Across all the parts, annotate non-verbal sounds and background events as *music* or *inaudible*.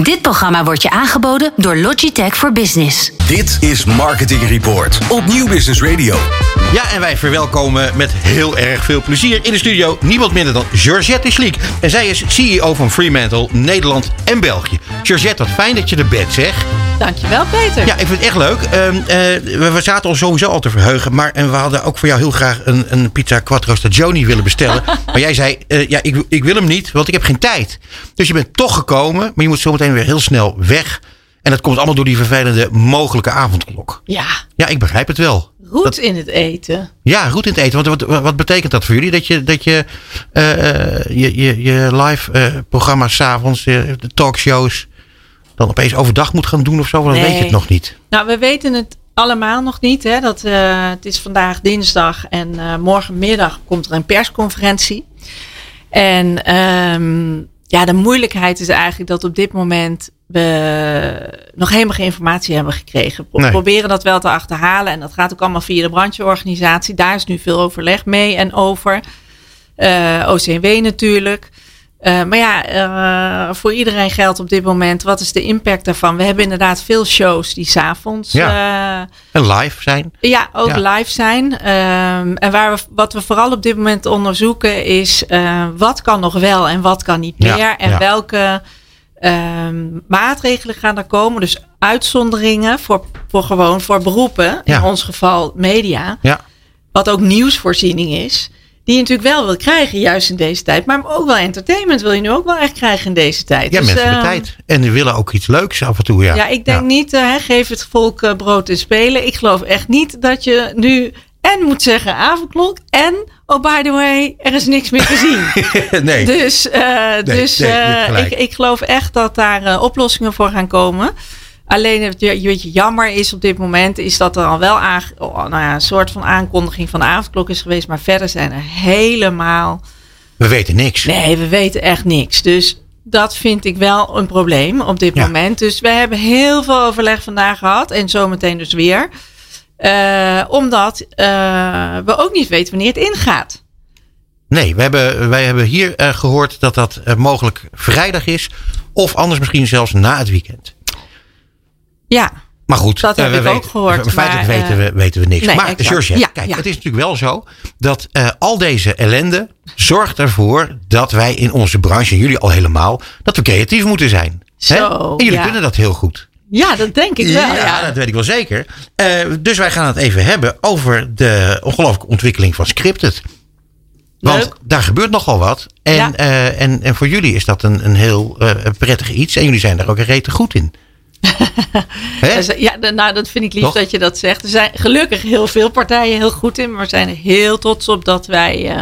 Dit programma wordt je aangeboden door Logitech for Business. Dit is Marketing Report op Nieuw Business Radio. Ja, en wij verwelkomen met heel erg veel plezier in de studio niemand minder dan Georgette Schliek. En zij is CEO van Fremantle Nederland en België. Georgette, wat fijn dat je er bent, zeg. Dankjewel, Peter. Ja, ik vind het echt leuk. Ehm, eh, we, zaten ons sowieso al te verheugen. Maar en we hadden ook voor jou heel graag een, een pizza quattro stagioni willen bestellen. *laughs* maar jij zei, eh, ja, ik, ik wil hem niet, want ik heb geen tijd. Dus je bent toch gekomen, maar je moet zometeen weer heel snel weg. En dat komt allemaal door die vervelende mogelijke avondklok. Ja, Ja, ik begrijp het wel. Dat- in het eten. Ja, goed in het eten. Want wat, wat betekent dat voor jullie? Dat je, dat je eh, je, je, je live eh, programma's 's avonds, eh, de talkshows, dan opeens overdag moet gaan doen of zo? Dan weet je het nog niet. Nou, we weten het allemaal nog niet. Hè? Dat, eh, het is vandaag dinsdag en eh, morgenmiddag komt er een persconferentie. En ehm, ja, de moeilijkheid is eigenlijk dat op dit moment we nog helemaal geen informatie hebben gekregen. We Nee. proberen dat wel te achterhalen en dat gaat ook allemaal via de brancheorganisatie. Daar is nu veel overleg mee en over. Eh, OCW natuurlijk. Eh, maar ja, eh, voor iedereen geldt op dit moment, wat is de impact daarvan? We hebben inderdaad veel shows die s'avonds ja. En live zijn. ja, ook Ja. live zijn. Ehm, en waar we, wat we vooral op dit moment onderzoeken is eh, wat kan nog wel en wat kan niet Ja, meer. En welke ehm, maatregelen gaan er komen. Dus uitzonderingen voor, voor gewoon voor beroepen. In ons geval media Ja. wat ook nieuwsvoorziening is. Die je natuurlijk wel wil krijgen, juist in deze tijd. Maar ook wel entertainment wil je nu ook wel echt krijgen in deze tijd. Ja, Dus, mensen hebben ehm, tijd. En die willen ook iets leuks af en toe. Ja, Ja, ik denk niet, eh, geef het volk eh, brood en spelen. Ik geloof echt niet dat je nu en moet zeggen avondklok. En, oh by the way, er is niks meer te zien. *laughs* nee. Dus, eh, dus nee, ik, ik geloof echt dat daar oplossingen voor gaan komen. Alleen het je- jammer is op dit moment is dat er al wel oh, nou ja, een soort van aankondiging van de avondklok is geweest. Maar verder zijn er helemaal. We weten niks. Nee, we weten echt niks. Dus dat vind ik wel een probleem op dit Ja. moment. Dus we hebben heel veel overleg vandaag gehad. En zometeen dus weer. Eh, omdat eh, we ook niet weten wanneer het ingaat. Nee, we hebben, wij hebben hier eh, gehoord dat dat mogelijk vrijdag is. Of anders misschien zelfs na het weekend. Ja, Maar goed, Dat eh, heb we ik ook weten, gehoort, Feitelijk maar, weten, eh, we, weten we niks. nee, maar Ja, kijk, ja. het is natuurlijk wel zo dat eh, al deze ellende zorgt ervoor dat wij in onze branche, en jullie al helemaal, dat we creatief moeten zijn. Hè? Zo, en jullie ja. kunnen dat heel goed. ja dat denk ik wel. Ja, dat weet ik wel zeker. Eh, dus wij gaan het even hebben over de ongelooflijke ontwikkeling van Scripted. Want Leuk. daar gebeurt nogal wat. En, Ja. eh, en, en voor jullie is dat een, een heel eh, prettig iets. En jullie zijn daar ook een rete goed in. *laughs* Ja, nou, dat vind ik lief Toch? dat je dat zegt. Er zijn gelukkig heel veel partijen heel goed in. Maar we zijn er heel trots op dat wij eh,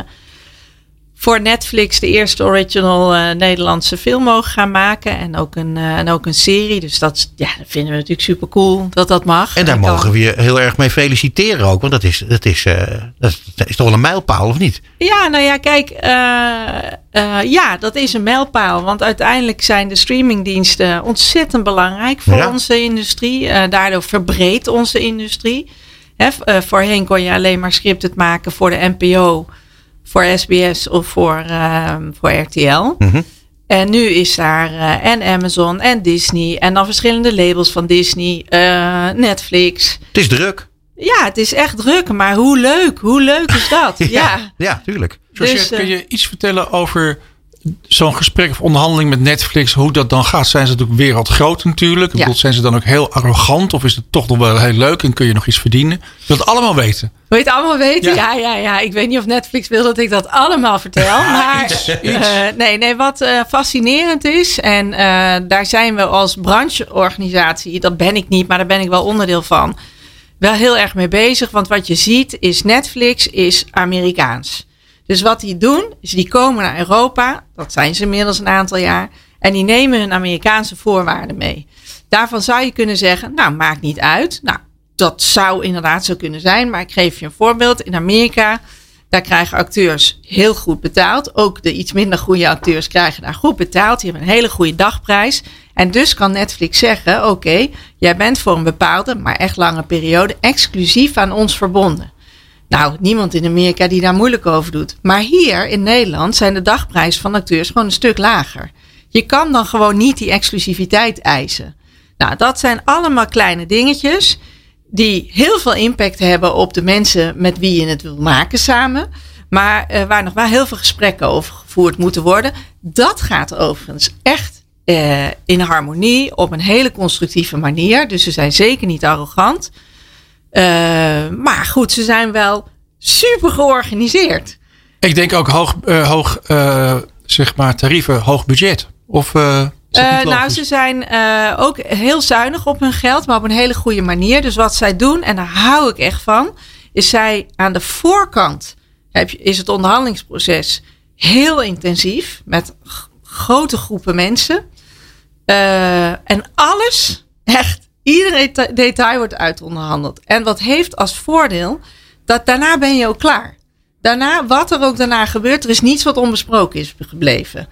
voor Netflix de eerste original eh, Nederlandse film mogen gaan maken. En ook een, eh, en ook een serie. Dus dat, ja, dat vinden we natuurlijk super cool dat dat mag. En daar mogen we je heel erg mee feliciteren ook. Want dat is, dat is, eh, dat is, dat is toch wel een mijlpaal, of niet? Ja, nou ja, kijk. ja, dat is een mijlpaal. Want uiteindelijk zijn de streamingdiensten ontzettend belangrijk voor Ja. onze industrie. Daardoor verbreedt onze industrie. Voorheen kon je alleen maar scripted maken voor de NPO, voor SBS of voor, ehm, voor RTL. Mhm. En nu is daar eh, en Amazon en Disney en dan verschillende labels van Disney, eh, Netflix. Het is druk. Ja, het is echt druk, maar hoe leuk, hoe leuk is dat? *laughs* ja. ja tuurlijk. Georgette, Dus, eh, kun je iets vertellen over zo'n gesprek of onderhandeling met Netflix? Hoe dat dan gaat? Zijn ze natuurlijk wereldgroot natuurlijk? Ik Ja. bedoel, zijn ze dan ook heel arrogant? Of is het toch nog wel heel leuk en kun je nog iets verdienen? Ik wil het allemaal weten. Wil je het allemaal weten? Ja. Ja, ja, ja. Ik weet niet of Netflix wil dat ik dat allemaal vertel. maar iets, eh, nee, nee, wat eh, fascinerend is. En eh, daar zijn we als brancheorganisatie, dat ben ik niet, maar daar ben ik wel onderdeel van. Wel heel erg mee bezig. Want wat je ziet is Netflix is Amerikaans. Dus wat die doen, is die komen naar Europa. Dat zijn ze inmiddels een aantal jaar. En die nemen hun Amerikaanse voorwaarden mee. Daarvan zou je kunnen zeggen, nou, maakt niet uit. Nou, dat zou inderdaad zo kunnen zijn. Maar ik geef je een voorbeeld. In Amerika, daar krijgen acteurs heel goed betaald. Ook de iets minder goede acteurs krijgen daar goed betaald. Die hebben een hele goede dagprijs. En dus kan Netflix zeggen, oké, jij bent voor een bepaalde, maar echt lange periode exclusief aan ons verbonden. Nou, niemand in Amerika die daar moeilijk over doet. Maar hier in Nederland zijn de dagprijzen van acteurs gewoon een stuk lager. Je kan dan gewoon niet die exclusiviteit eisen. Nou, dat zijn allemaal kleine dingetjes die heel veel impact hebben op de mensen met wie je het wil maken samen. Maar uh, waar nog wel heel veel gesprekken over gevoerd moeten worden. Dat gaat overigens echt uh, in harmonie op een hele constructieve manier. Dus ze zijn zeker niet arrogant. Uh, maar goed, ze zijn wel super georganiseerd. Ik denk ook hoog, hoog zeg maar tarieven, hoog budget. Of nou, ze zijn ook heel zuinig op hun geld, maar op een hele goede manier. Dus wat zij doen, en daar hou ik echt van, is zij aan de voorkant heb je, is het onderhandelingsproces heel intensief met grote groepen mensen. En alles, echt, ieder detail wordt uitonderhandeld. En wat heeft als voordeel, dat daarna ben je ook klaar. Daarna, wat er ook daarna gebeurt, er is niets wat onbesproken is gebleven.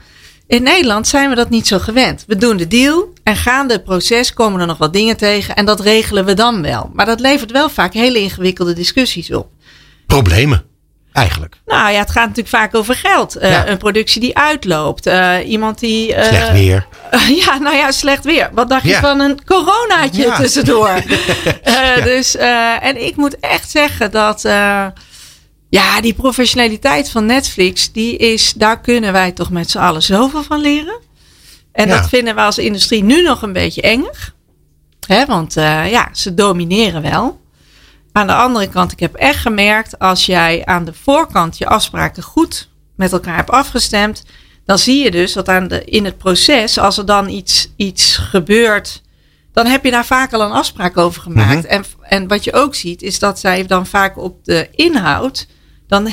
In Nederland zijn we dat niet zo gewend. We doen de deal en gaande het proces komen er nog wat dingen tegen en dat regelen we dan wel. Maar dat levert wel vaak hele ingewikkelde discussies op. Problemen, eigenlijk. Nou ja, het gaat natuurlijk vaak over geld. Uh, ja. Een productie die uitloopt. Uh, iemand die. Uh, slecht weer. *laughs* ja, nou ja, slecht weer. Wat dacht je van een coronaatje ja. tussendoor? *laughs* dus, en ik moet echt zeggen dat. Ja, die professionaliteit van Netflix, die is, daar kunnen wij toch met z'n allen zoveel van leren. En dat vinden we als industrie nu nog een beetje enger. Hè, want ja, ze domineren wel. Aan de andere kant, ik heb echt gemerkt, als jij aan de voorkant je afspraken goed met elkaar hebt afgestemd, dan zie je dus dat aan de, in het proces, als er dan iets, iets gebeurt, dan heb je daar vaak al een afspraak over gemaakt. Mm -hmm. en, en wat je ook ziet, is dat zij dan vaak op de inhoud dan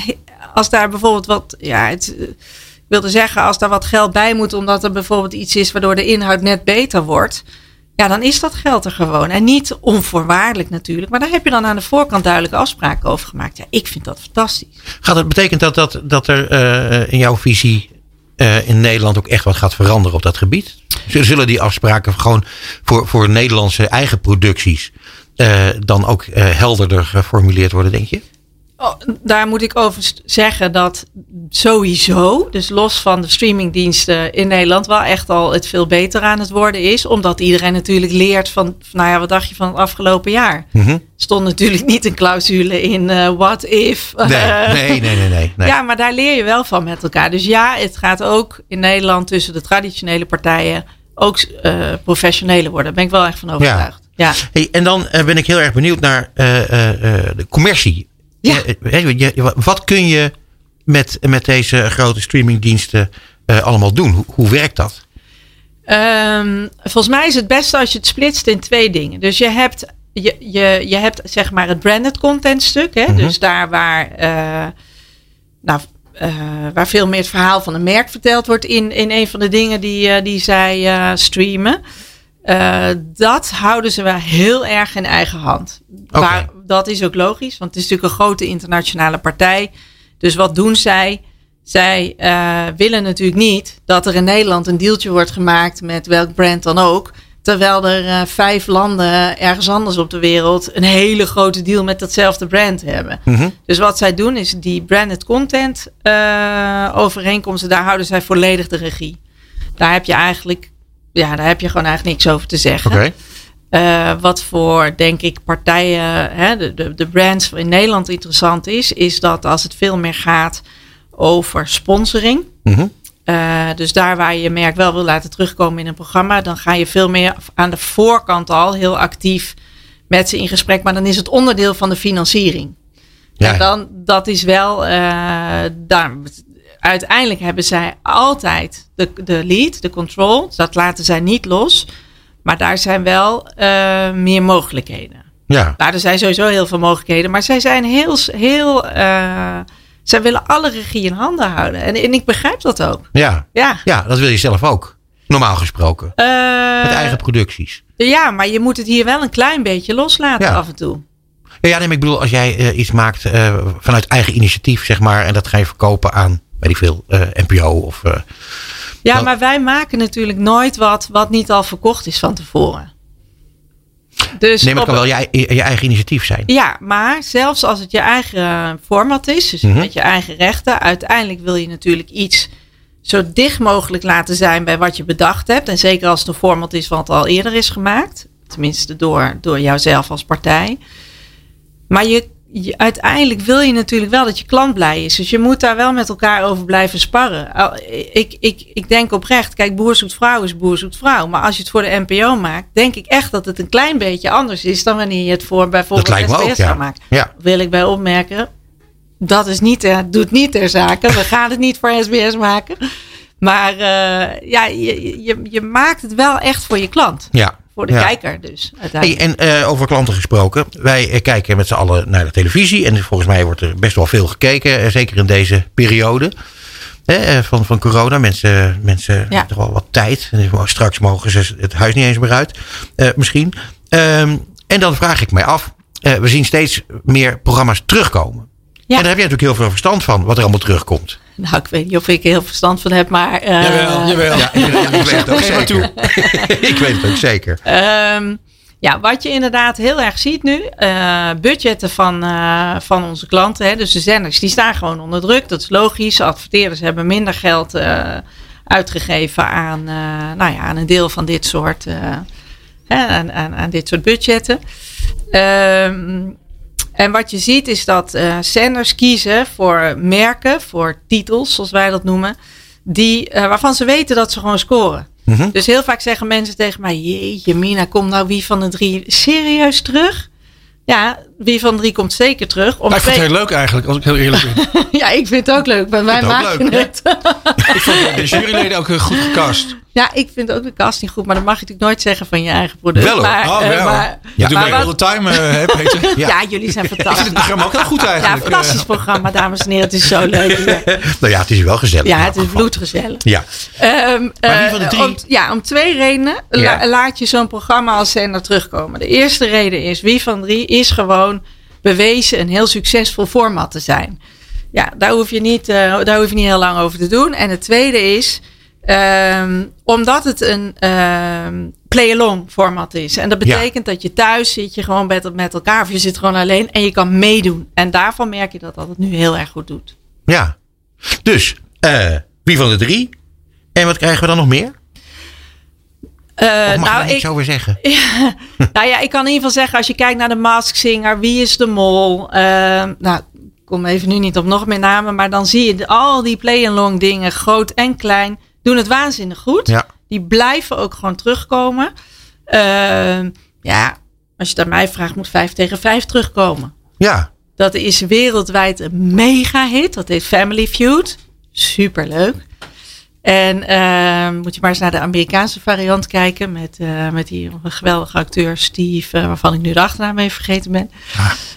als daar bijvoorbeeld wat, ja, het, ik wilde zeggen, als daar wat geld bij moet, omdat er bijvoorbeeld iets is waardoor de inhoud net beter wordt. Ja, dan is dat geld er gewoon. En niet onvoorwaardelijk natuurlijk. Maar daar heb je dan aan de voorkant duidelijke afspraken over gemaakt. Ja, ik vind dat fantastisch. Gaat het betekent dat, dat, dat er uh, in jouw visie uh, in Nederland ook echt wat gaat veranderen op dat gebied? Zullen die afspraken gewoon voor, voor Nederlandse eigen producties uh, dan ook helderder geformuleerd worden, denk je? Oh, daar moet ik over zeggen dat sowieso, dus los van de streamingdiensten in Nederland, wel echt al het veel beter aan het worden is. Omdat iedereen natuurlijk leert van, nou ja, wat dacht je van het afgelopen jaar? Mm -hmm. Stond natuurlijk niet een clausule in uh, what if. Nee, *laughs* nee, nee, nee, nee, nee, Ja, maar daar leer je wel van met elkaar. Dus ja, het gaat ook in Nederland tussen de traditionele partijen ook uh, professioneler worden. Daar ben ik wel echt van overtuigd. Ja. ja. Hey, en dan uh, ben ik heel erg benieuwd naar de commercie. Ja. Wat kun je met, met deze grote streamingdiensten uh, allemaal doen? Hoe, hoe werkt dat? Um, volgens mij is het beste als je het splitst in twee dingen. Dus je hebt, je, je, je hebt zeg maar het branded content stuk. Hè? Mm -hmm. Dus daar waar, uh, nou, uh, waar veel meer het verhaal van een merk verteld wordt in, in een van de dingen die, die zij streamen. Uh, dat houden ze wel heel erg in eigen hand. Okay. Maar dat is ook logisch, want het is natuurlijk een grote internationale partij. Dus wat doen zij? Zij uh, willen natuurlijk niet dat er in Nederland een deeltje wordt gemaakt met welk brand dan ook. Terwijl er uh, vijf landen ergens anders op de wereld een hele grote deal met datzelfde brand hebben. Mm -hmm. Dus wat zij doen is die branded content overeenkomsten, daar houden zij volledig de regie. Daar heb je eigenlijk ja, daar heb je gewoon eigenlijk niks over te zeggen. Okay. Uh, wat voor, denk ik, partijen, hè, de, de, de brands in Nederland interessant is, is dat als het veel meer gaat over sponsoring. Mm -hmm. uh, dus daar waar je je merk wel wil laten terugkomen in een programma, dan ga je veel meer aan de voorkant al heel actief met ze in gesprek. Maar dan is het onderdeel van de financiering. Ja. En dan, dat is wel, uh, daar, uiteindelijk hebben zij altijd de, de lead, de control. Dat laten zij niet los. Maar daar zijn wel uh, meer mogelijkheden. Ja. Nou, er zijn sowieso heel veel mogelijkheden. Maar zij zijn heel. heel uh, zij willen alle regie in handen houden. En, en ik begrijp dat ook. Ja. ja. Ja, dat wil je zelf ook. Normaal gesproken. Uh, Met eigen producties. Ja, maar je moet het hier wel een klein beetje loslaten ja. af en toe. Ja, nee, maar ik bedoel, als jij uh, iets maakt uh, vanuit eigen initiatief, zeg maar, en dat ga je verkopen aan weet ik veel, uh, NPO of. Uh, ja, maar wij maken natuurlijk nooit wat wat niet al verkocht is van tevoren. Dus nee, maar het kan wel je, je, eigen initiatief zijn. Ja, maar zelfs als het je eigen format is, dus mm -hmm. met je eigen rechten, uiteindelijk wil je natuurlijk iets zo dicht mogelijk laten zijn bij wat je bedacht hebt. En zeker als het een format is wat al eerder is gemaakt. Tenminste door, door jouzelf als partij. Maar je, je- uiteindelijk wil je natuurlijk wel dat je klant blij is. Dus je moet daar wel met elkaar over blijven sparren. Ik, ik, ik denk oprecht, kijk, boer zoekt vrouw is boer zoekt vrouw. Maar als je het voor de NPO maakt, denk ik echt dat het een klein beetje anders is dan wanneer je het voor bijvoorbeeld me ook, SBS ja. maken. Ja. Wil ik bij opmerken, dat is niet, ter- doet niet ter zake. We gaan het niet voor SBS maken. Maar eh, ja, je, je, je maakt het wel echt voor je klant. Ja. Voor de Ja. kijker dus. Hey, en eh, over klanten gesproken. Wij eh, kijken met z'n allen naar de televisie. En volgens mij wordt er best wel veel gekeken. eh, zeker in deze periode van, van corona. Mensen, mensen Ja. hebben toch wel wat tijd. En straks mogen ze het huis niet eens meer uit. misschien. Ehm, en dan vraag ik mij af. we zien steeds meer programma's terugkomen. Ja. En daar heb je natuurlijk heel veel verstand van. Wat er allemaal terugkomt. nou, ik weet niet of ik er heel verstand van heb, maar. eh, Jawel, jawel. Ja, ik, weet het ook zeker. *laughs* ik weet het ook zeker. Ehm, ja, wat je inderdaad heel erg ziet nu, eh, budgetten van, eh, van onze klanten, hè, dus de zenders, die staan gewoon onder druk. Dat is logisch. Adverteerders hebben minder geld eh, uitgegeven aan, eh, nou ja, aan een deel van dit soort, eh, hè, aan, aan, aan dit soort budgetten. Ehm, en wat je ziet is dat eh, zenders kiezen voor merken, voor titels, zoals wij dat noemen, die, eh, waarvan ze weten dat ze gewoon scoren. Mhm. Dus heel vaak zeggen mensen tegen mij: Jeetje, Mina, komt nou wie van de drie serieus terug? Ja, wie van de drie komt zeker terug. Om Nou, ik vond het heel leuk eigenlijk, als ik heel eerlijk ben. *laughs* ja, ik vind het ook leuk, maar wij maken leuk, het. ik vond de juryleden ook goed gecast. Ja, ik vind ook de casting goed, maar dat mag je natuurlijk nooit zeggen van je eigen product. Wel, hoor. Maar, Oh, eh, wel. maar, Ja, doe maar mij all the time, eh, hè, Peter. *laughs* ja. jullie zijn Ik vind het fantastisch. programma ook heel goed Ja, eigenlijk. fantastisch programma, dames en heren. Het is zo leuk. *laughs* Nou ja, het is wel gezellig. Ja, het is bloedgezellig. Ja. Ehm, Maar wie eh, van de drie? Om, ja, om twee redenen la- Ja. laat je zo'n programma als zender terugkomen. De eerste reden is, wie van drie is gewoon bewezen een heel succesvol format te zijn. Ja, daar hoef je niet, eh, daar hoef je niet heel lang over te doen. En het tweede is, ehm, omdat het een ehm, play-along format is. En dat Ja. betekent dat je thuis zit je gewoon met, met elkaar of je zit gewoon alleen en je kan meedoen. En daarvan merk je dat dat het nu heel erg goed doet. Ja. Dus, eh, wie van de drie? En wat krijgen we dan nog meer? Of mag nou, ik, over zeggen? *laughs* Nou ja, ik kan in ieder geval zeggen, als je kijkt naar de Mask Singer, wie is de mol? Ehm, nou, ik kom even nu niet op nog meer namen, maar dan zie je al die play-along dingen, groot en klein, doen het waanzinnig goed. Ja. Die blijven ook gewoon terugkomen. Ehm, ja, als je het aan mij vraagt, moet 5 tegen 5 terugkomen. Ja. Dat is wereldwijd een mega hit. Dat heet Family Feud. Superleuk. En ehm, moet je maar eens naar de Amerikaanse variant kijken. Met, eh, met die geweldige acteur Steve, eh, waarvan ik nu de achternaam even vergeten ben.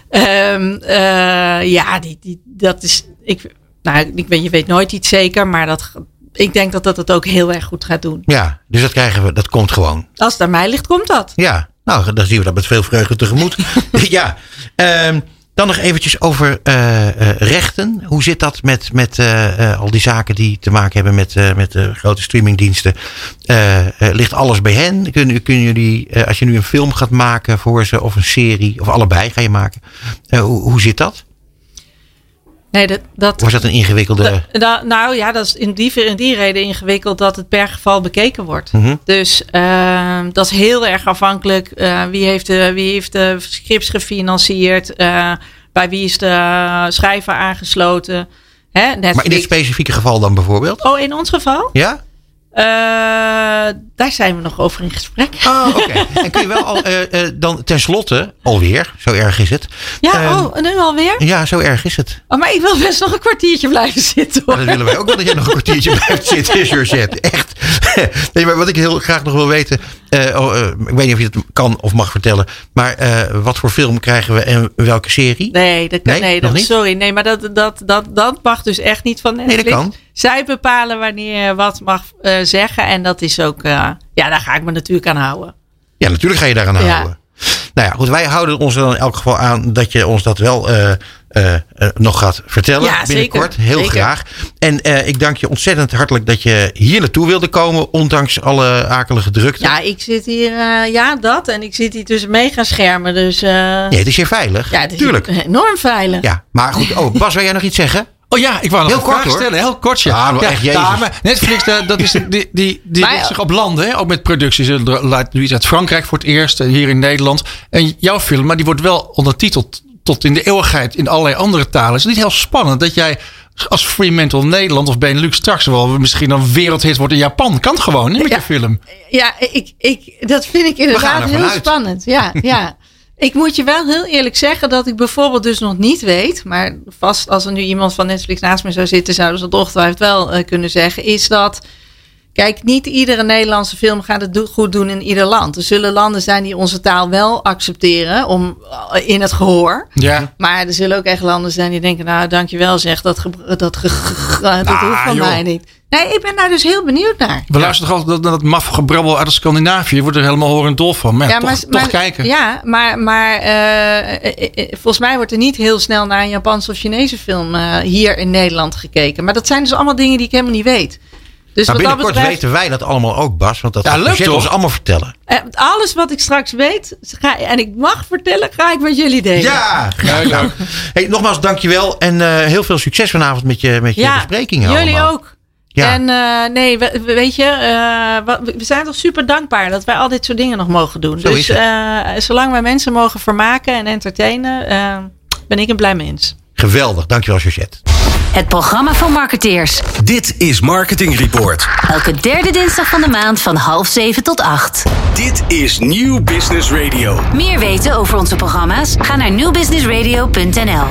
Eh, ja, die, die, dat is. Ik, nou, ik weet, je weet nooit iets zeker, maar dat, ik denk dat dat het ook heel erg goed gaat doen. Ja, dus dat krijgen we, dat komt gewoon. Als het aan mij ligt, komt dat. Ja, nou, dan zien we dat met veel vreugde tegemoet. *laughs* *laughs* ja, Ehm, dan nog eventjes over eh, eh, rechten. Hoe zit dat met, met eh, al die zaken die te maken hebben met, met de grote streamingdiensten? Ligt alles bij hen? Kunnen, kunnen jullie, als je nu een film gaat maken voor ze, of een serie, of allebei ga je maken, hoe, hoe zit dat? Nee, dat, dat, was dat een ingewikkelde... Da- nou ja, dat is in die, in die reden ingewikkeld dat het per geval bekeken wordt. Mhm. Dus ehm, dat is heel erg afhankelijk. eh, wie, heeft de, wie heeft de scripts gefinancierd? eh, bij wie is de schrijver aangesloten? Hè, maar in dit specifieke geval dan bijvoorbeeld? Oh, in ons geval? Ja? Eh, daar zijn we nog over in gesprek. Oh, oké. *laughs* En kun je wel al, eh, eh, dan tenslotte, alweer, zo erg is het. Ja, Ehm, oh, nu alweer? Ja, zo erg is het. Oh, maar ik wil best nog een kwartiertje blijven zitten. Hoor. dat willen wij ook wel dat jij nog een kwartiertje *laughs* blijft zitten, Georgette. Echt. *laughs* Nee, maar wat ik heel graag nog wil weten. eh, oh, eh, ik weet niet of je het kan of mag vertellen. Maar eh, wat voor film krijgen we en welke serie? Nee, dat kan, Nee, nee, dat, niet? sorry. Nee, maar dat, dat, dat, dat mag dus echt niet van Netflix. dat kan. Zij bepalen wanneer je wat mag zeggen. En dat is ook, ja, daar ga ik me natuurlijk aan houden. Ja, natuurlijk ga je daaraan Ja. houden. Nou ja, goed. Wij houden ons er dan in elk geval aan dat je ons dat wel eh, eh, eh, nog gaat vertellen. Ja, binnenkort. zeker. Heel Zeker. graag. En ik dank je ontzettend hartelijk dat je hier naartoe wilde komen. Ondanks alle akelige drukte. Ja, ik zit hier, ja, dat. En ik zit hier tussen mega schermen. Dus Nee, het is hier veilig. ja, het is Tuurlijk. enorm veilig. Ja, maar goed. Oh, Bas, wil jij nog iets zeggen? Oh ja, ik wou nog Heel een kort, vraag stellen. Heel kort, ja. Ah, maar echt, Netflix, dat, is, *laughs* die, die, die Maar- richt zich op landen, hè? ook met producties. Laat nu iets uit Frankrijk voor het eerst, eh, hier in Nederland. En jouw film, maar die wordt wel ondertiteld tot in de eeuwigheid in allerlei andere talen. Is het niet heel spannend dat jij als Fremantle Nederland of Benelux straks wel misschien een wereldhit wordt in Japan? Kan gewoon, hè, met Ja. je film. Ja, ik, ik, dat vind ik inderdaad heel uit. spannend. Ja, ja. *laughs* Ik moet je wel heel eerlijk zeggen dat ik bijvoorbeeld dus nog niet weet, maar vast als er nu iemand van Netflix naast me zou zitten, zouden ze het ongetwijfeld wel eh, kunnen zeggen, is dat, kijk, niet iedere Nederlandse film gaat het do- goed doen in ieder land. Er zullen landen zijn die onze taal wel accepteren om, eh, in het gehoor. Ja. Maar er zullen ook echt landen zijn die denken, nou dankjewel zeg, dat, dat, dat hoeft van joh. mij niet. Nee, ik ben daar dus heel benieuwd naar. We luisteren toch altijd naar dat maf gebrabbel uit Scandinavië. Je wordt er helemaal horen en dol van. Maar ja, toch, toch kijken. Ja, maar, maar eh, eh, volgens mij wordt er niet heel snel naar een Japanse of Chinese film eh, hier in Nederland gekeken. Maar dat zijn dus allemaal dingen die ik helemaal niet weet. Dus dat binnenkort betreft, weten wij dat allemaal ook, Bas. Want dat Ja, leuk toch? ons allemaal vertellen. eh, alles wat ik straks weet ga, en ik mag vertellen, ga ik met jullie delen. Ja, Ja. Hey, nogmaals, dankjewel. En eh, heel veel succes vanavond met je, met je besprekingen jullie allemaal. ook. Ja. En eh, nee, we- we- weet je, eh, we zijn toch super dankbaar dat wij al dit soort dingen nog mogen doen. Zo dus eh, zolang wij mensen mogen vermaken en entertainen, ben ik een blij mens. Geweldig, dankjewel Georgette. Het programma van marketeers. Dit is Marketing Report. Elke derde dinsdag van de maand van half zeven tot acht. Dit is Nieuw Business Radio. Meer weten over onze programma's? Ga naar nieuwbusinessradio.nl.